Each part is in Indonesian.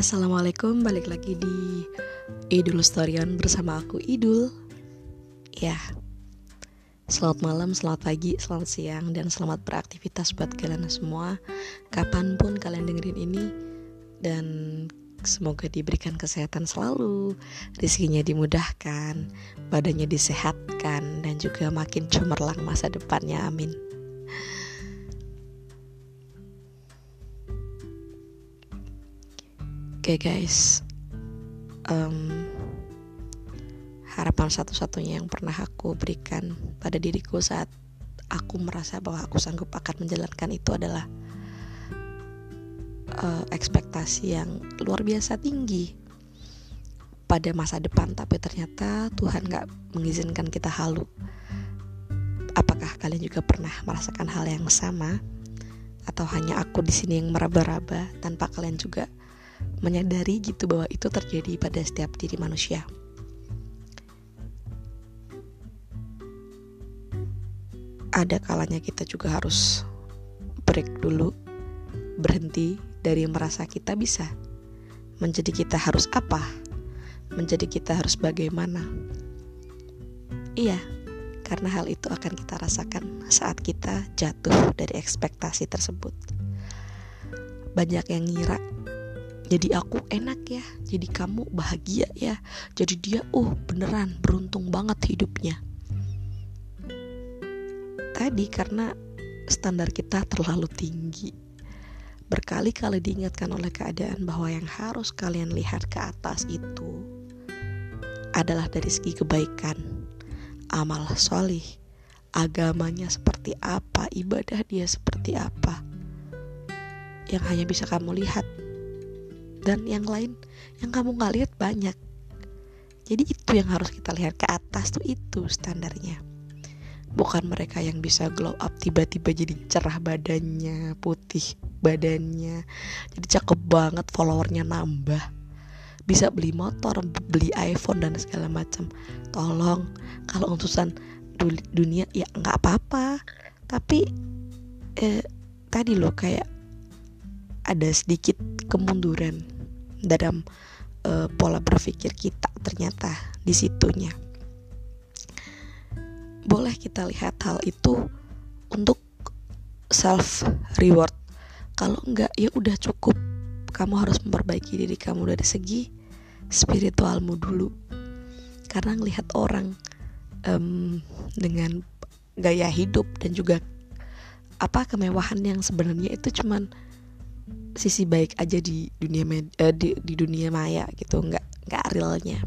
assalamualaikum. Balik lagi di Idul Storion bersama aku Idul. Ya, selamat malam, selamat pagi, selamat siang, dan selamat beraktivitas buat kalian semua. Kapan pun kalian dengerin ini, dan semoga diberikan kesehatan selalu, rezekinya dimudahkan, badannya disehatkan, dan juga makin cemerlang masa depannya. Amin. Okay guys, um, harapan satu-satunya yang pernah aku berikan pada diriku saat aku merasa bahwa aku sanggup akan menjalankan itu adalah uh, ekspektasi yang luar biasa tinggi pada masa depan, tapi ternyata Tuhan gak mengizinkan kita halu. Apakah kalian juga pernah merasakan hal yang sama? Atau hanya aku di sini yang meraba-raba tanpa kalian juga menyadari gitu bahwa itu terjadi pada setiap diri manusia. Ada kalanya kita juga harus break dulu, berhenti dari merasa kita bisa. Menjadi kita harus apa? Menjadi kita harus bagaimana? Iya, karena hal itu akan kita rasakan saat kita jatuh dari ekspektasi tersebut. Banyak yang ngira jadi aku enak ya. Jadi kamu bahagia ya. Jadi dia oh beneran beruntung banget hidupnya. Tadi karena standar kita terlalu tinggi. Berkali-kali diingatkan oleh keadaan bahwa yang harus kalian lihat ke atas itu adalah dari segi kebaikan. Amal solih agamanya seperti apa ibadah dia seperti apa. Yang hanya bisa kamu lihat dan yang lain yang kamu nggak lihat banyak. Jadi itu yang harus kita lihat ke atas tuh itu standarnya. Bukan mereka yang bisa glow up tiba-tiba jadi cerah badannya putih badannya jadi cakep banget followernya nambah. Bisa beli motor beli iPhone dan segala macam tolong kalau utusan dunia ya nggak apa-apa. Tapi eh, tadi loh kayak ada sedikit kemunduran dalam uh, pola berpikir kita ternyata di situnya. Boleh kita lihat hal itu untuk self reward. Kalau enggak ya udah cukup. Kamu harus memperbaiki diri kamu dari segi spiritualmu dulu. Karena ngelihat orang um, dengan gaya hidup dan juga apa kemewahan yang sebenarnya itu cuman sisi baik aja di dunia med, uh, di, di dunia maya gitu nggak nggak realnya.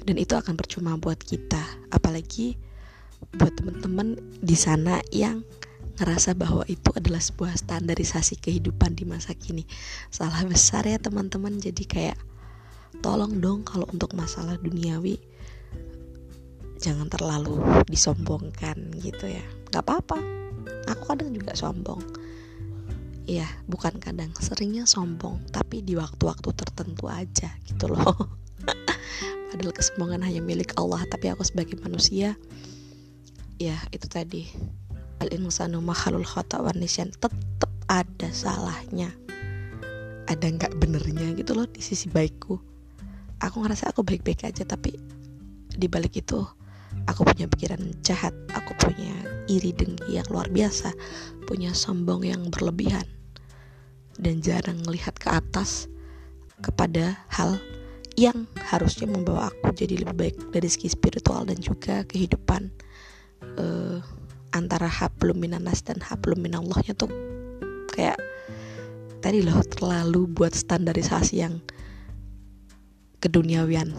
Dan itu akan percuma buat kita apalagi buat teman-teman di sana yang ngerasa bahwa itu adalah sebuah standarisasi kehidupan di masa kini. Salah besar ya teman-teman. Jadi kayak tolong dong kalau untuk masalah duniawi jangan terlalu disombongkan gitu ya. Nggak apa-apa. Aku kadang juga sombong ya bukan kadang seringnya sombong tapi di waktu-waktu tertentu aja gitu loh. Padahal kesombongan hanya milik Allah tapi aku sebagai manusia ya itu tadi. Al insanu mahalul khata wa nisyan tetap ada salahnya. Ada nggak benernya gitu loh di sisi baikku. Aku ngerasa aku baik-baik aja tapi di balik itu aku punya pikiran jahat aku punya iri dengki yang luar biasa punya sombong yang berlebihan dan jarang melihat ke atas kepada hal yang harusnya membawa aku jadi lebih baik dari segi spiritual dan juga kehidupan uh, antara hablum minanas dan hablum minallahnya tuh kayak tadi loh terlalu buat standarisasi yang keduniawian.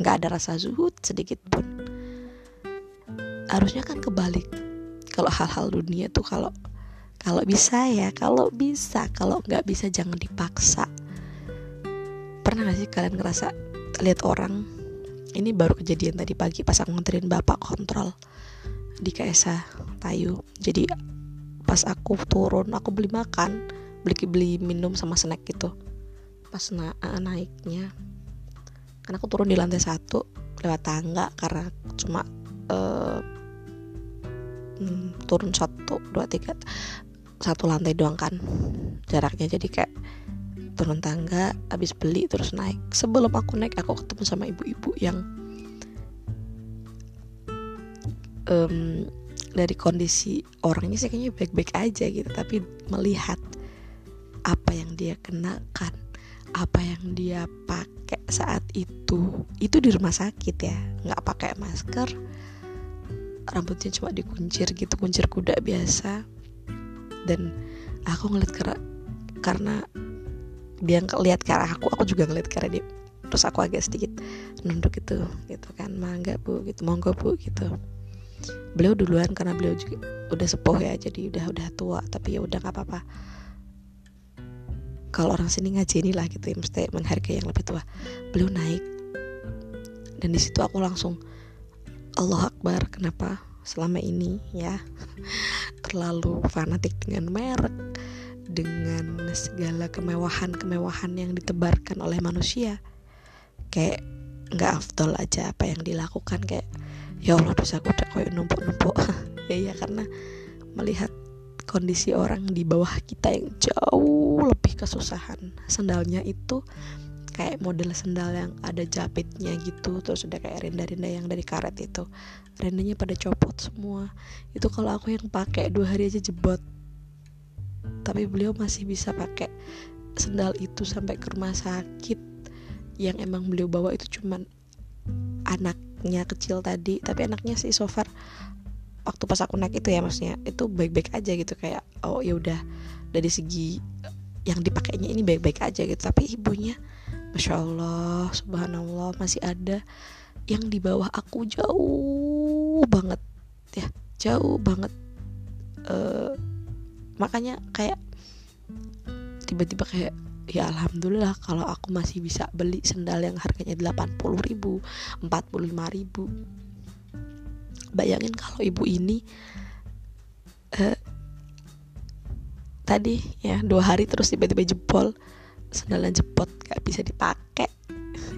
Nggak ada rasa zuhud sedikit pun. Harusnya kan kebalik. Kalau hal-hal dunia tuh kalau kalau bisa ya kalau bisa. Kalau nggak bisa jangan dipaksa. Pernah gak sih kalian ngerasa lihat orang ini baru kejadian tadi pagi pas aku nganterin bapak kontrol di KSA Tayu. Jadi pas aku turun aku beli makan beli beli minum sama snack gitu. Pas na eh, naiknya. Karena aku turun di lantai satu lewat tangga karena cuma uh, turun satu dua tiga satu lantai doang kan. Jaraknya jadi kayak turun tangga habis beli terus naik. Sebelum aku naik aku ketemu sama ibu-ibu yang um, dari kondisi orangnya sih kayaknya baik-baik aja gitu. Tapi melihat apa yang dia kenakan apa yang dia pakai saat itu itu di rumah sakit ya. Nggak pakai masker rambutnya cuma dikuncir gitu kuncir kuda biasa dan aku ngeliat karena karena dia ngeliat ke arah aku aku juga ngeliat ke arah dia. Terus aku agak sedikit nunduk gitu gitu kan. Mangga bu gitu. Monggo bu gitu. Beliau duluan karena beliau juga udah sepuh ya jadi udah udah tua. Tapi ya udah nggak apa-apa. Kalau orang sini ngaji lah gitu ya mesti menghargai yang lebih tua. Beliau naik. Dan di situ aku langsung Allah Akbar kenapa selama ini ya terlalu fanatik dengan merek dengan segala kemewahan-kemewahan yang ditebarkan oleh manusia. Kayak nggak afdol aja apa yang dilakukan kayak ya Allah dosa aku udah kayak numpuk-numpuk. Ya ya karena melihat kondisi orang di bawah kita yang jauh lebih kesusahan. Sendalnya itu kayak model sendal yang ada japitnya gitu terus udah kayak rinda-rinda yang dari karet itu. Rindanya pada copot semua. Itu kalau aku yang pakai dua hari aja jebot. Tapi beliau masih bisa pakai sendal itu sampai ke rumah sakit. Yang emang beliau bawa itu cuman anaknya kecil tadi. Tapi anaknya sih so far waktu pas aku naik itu ya maksudnya itu baik-baik aja gitu. Kayak oh ya udah dari segi yang dipakainya ini baik-baik aja gitu. Tapi ibunya masya Allah subhanallah masih ada yang di bawah aku. Jauh banget ya jauh banget. Uh, makanya kayak tiba-tiba kayak ya alhamdulillah kalau aku masih bisa beli sendal yang harganya 80 ribu 45 ribu. Bayangin kalau ibu ini uh, tadi ya dua hari terus tiba-tiba jebol sandalan jepot gak bisa dipakai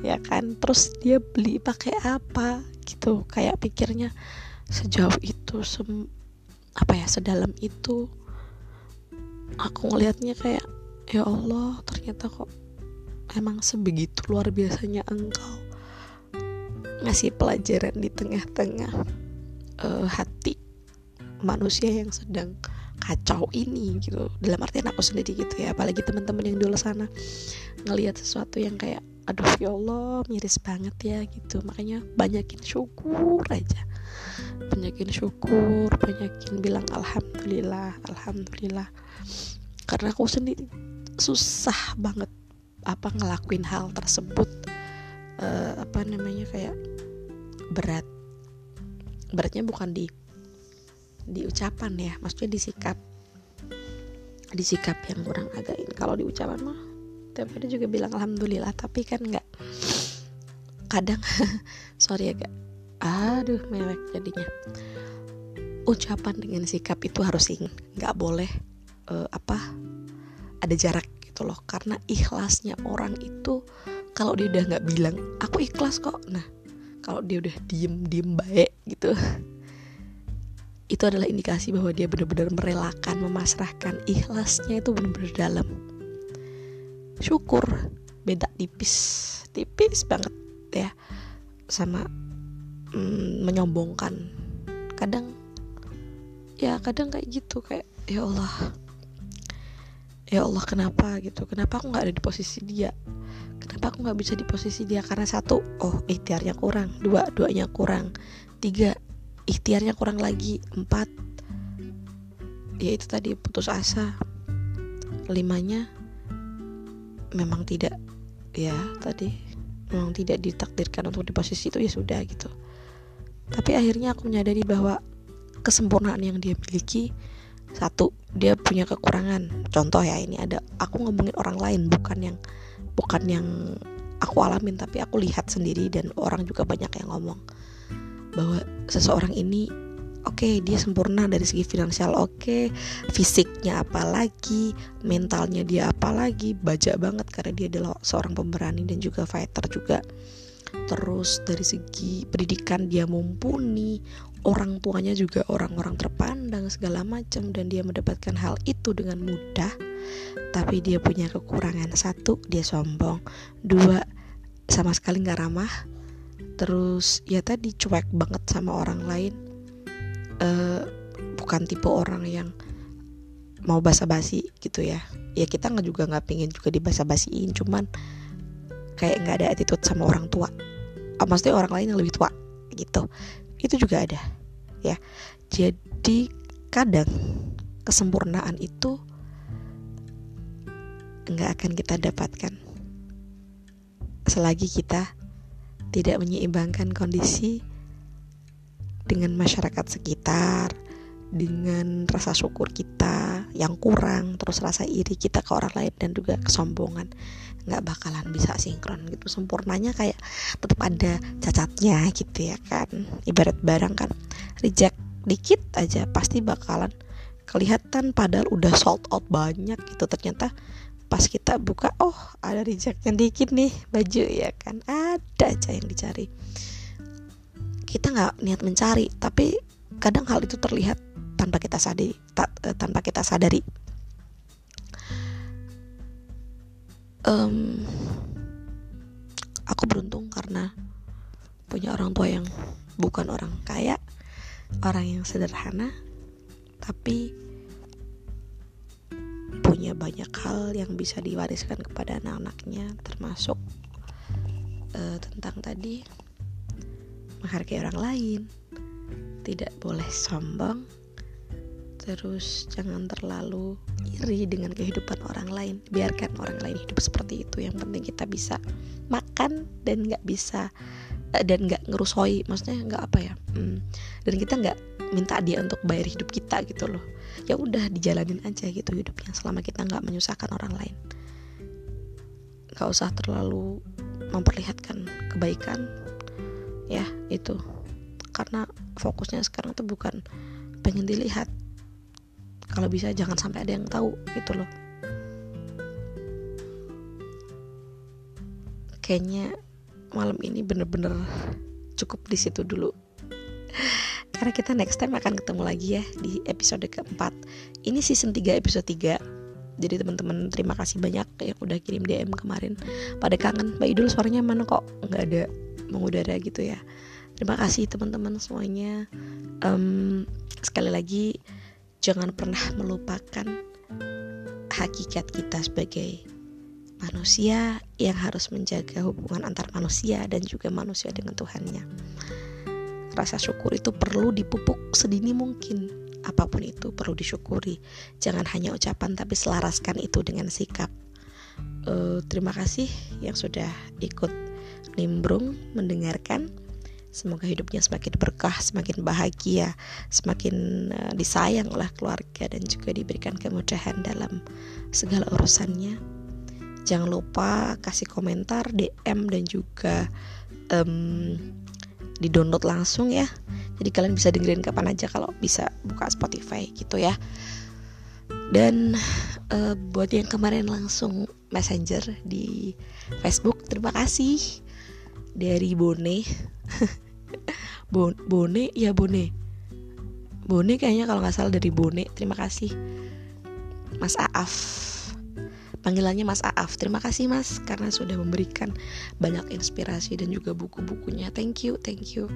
ya kan? Terus dia beli pakai apa gitu? Kayak pikirnya sejauh itu sem apa ya sedalam itu. Aku ngelihatnya kayak ya Allah ternyata kok emang sebegitu luar biasanya engkau ngasih pelajaran di tengah-tengah uh, hati manusia yang sedang kacau ini gitu. Dalam artian aku sendiri gitu ya apalagi teman-teman yang di luar sana. Ngelihat sesuatu yang kayak aduh ya Allah miris banget ya gitu. Makanya banyakin syukur aja. Banyakin syukur banyakin bilang alhamdulillah alhamdulillah. Karena aku sendiri susah banget apa ngelakuin hal tersebut. Uh, apa namanya kayak berat. Beratnya bukan di di ucapan ya maksudnya di sikap. Di sikap yang kurang again. Kalau di ucapan mah tiap hari juga bilang alhamdulillah. Tapi kan nggak. Kadang sorry ya kak. Aduh mewek jadinya. Ucapan dengan sikap itu harus ingin nggak boleh uh, apa ada jarak gitu loh. Karena ikhlasnya orang itu kalau dia udah nggak bilang aku ikhlas kok. Nah kalau dia udah diem diem baik gitu itu adalah indikasi bahwa dia benar-benar merelakan memasrahkan. Ikhlasnya itu benar-benar dalam. Syukur beda tipis. Tipis banget ya. Sama mm, menyombongkan. Kadang ya kadang kayak gitu kayak ya Allah ya Allah kenapa? Gitu. Kenapa aku nggak ada di posisi dia? Kenapa aku nggak bisa di posisi dia? Karena satu oh ikhtiarnya kurang. Dua duanya kurang. Tiga ikhtiarnya kurang lagi empat ya itu tadi putus asa limanya memang tidak ya tadi memang tidak ditakdirkan untuk di posisi itu ya sudah gitu. Tapi akhirnya aku menyadari bahwa kesempurnaan yang dia miliki satu dia punya kekurangan. Contoh ya ini ada aku ngomongin orang lain bukan yang bukan yang aku alamin tapi aku lihat sendiri dan orang juga banyak yang ngomong bahwa seseorang ini oke okay, dia sempurna dari segi finansial oke okay, fisiknya apalagi mentalnya dia apalagi baja banget karena dia adalah seorang pemberani dan juga fighter juga. Terus dari segi pendidikan dia mumpuni orang tuanya juga orang-orang terpandang segala macam dan dia mendapatkan hal itu dengan mudah. Tapi dia punya kekurangan. Satu dia sombong. Dua sama sekali nggak ramah terus ya tadi cuek banget sama orang lain. Uh, bukan tipe orang yang mau basa-basi gitu ya. Ya kita nggak juga nggak pingin juga dibasa-basiin cuman kayak nggak ada attitude sama orang tua. Oh, maksudnya orang lain yang lebih tua gitu. Itu juga ada ya. Jadi kadang kesempurnaan itu nggak akan kita dapatkan selagi kita tidak menyeimbangkan kondisi dengan masyarakat sekitar, dengan rasa syukur kita yang kurang, terus rasa iri kita ke orang lain dan juga kesombongan. Nggak bakalan bisa sinkron gitu. Sempurnanya kayak tetap ada cacatnya gitu ya kan. Ibarat barang kan reject dikit aja pasti bakalan kelihatan padahal udah sold out banyak gitu. Ternyata pas kita buka oh ada rejectnya dikit nih baju ya kan? Ada aja yang dicari. Kita nggak niat mencari tapi kadang hal itu terlihat tanpa kita sadari ta, eh, tanpa kita sadari. Um, aku beruntung karena punya orang tua yang bukan orang kaya orang yang sederhana tapi punya banyak hal yang bisa diwariskan kepada anak-anaknya termasuk uh, tentang tadi menghargai orang lain tidak boleh sombong terus jangan terlalu iri dengan kehidupan orang lain. Biarkan orang lain hidup seperti itu yang penting kita bisa makan dan nggak bisa uh, dan nggak ngerusoi maksudnya nggak apa ya hmm, dan kita nggak minta dia untuk bayar hidup kita gitu loh ya udah dijalanin aja gitu hidupnya selama kita nggak menyusahkan orang lain. Nggak usah terlalu memperlihatkan kebaikan ya itu. Karena fokusnya sekarang tuh bukan pengen dilihat. Kalau bisa jangan sampai ada yang tahu gitu loh. Kayaknya malam ini bener-bener cukup di situ dulu karena kita next time akan ketemu lagi ya di episode keempat. Ini season 3 episode 3 jadi teman-teman terima kasih banyak yang udah kirim DM kemarin. Pada kangen. Mbak Idul suaranya mana kok? Nggak ada. Mengudara gitu ya. Terima kasih teman-teman semuanya. Um, sekali lagi jangan pernah melupakan hakikat kita sebagai manusia yang harus menjaga hubungan antar manusia dan juga manusia dengan Tuhannya rasa syukur itu perlu dipupuk sedini mungkin. Apa pun itu perlu disyukuri. Jangan hanya ucapan tapi selaraskan itu dengan sikap. Uh, terima kasih yang sudah ikut nimbrung mendengarkan. Semoga hidupnya semakin berkah, semakin bahagia, semakin uh, disayang oleh keluarga dan juga diberikan kemudahan dalam segala urusannya. Jangan lupa kasih komentar, DM dan juga um, di download langsung ya. Jadi kalian bisa dengerin kapan aja kalau bisa buka Spotify gitu ya. Dan uh, buat yang kemarin langsung messenger di Facebook terima kasih. Dari Bone. Bon Bone? Ya Bone. Bone kayaknya kalau nggak salah dari Bone. Terima kasih. Mas Aaf panggilannya Mas Aaf. Terima kasih Mas karena sudah memberikan banyak inspirasi dan juga buku-bukunya. Thank you, thank you.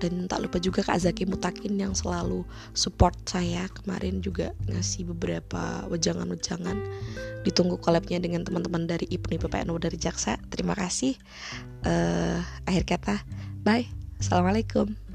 Dan tak lupa juga Kak Zaki Mutakin yang selalu support saya kemarin juga ngasih beberapa wejangan-wejangan. Ditunggu collabnya dengan teman-teman dari IPNI PPNU dari Jaksa. Terima kasih. Uh, akhir kata, bye. Assalamualaikum.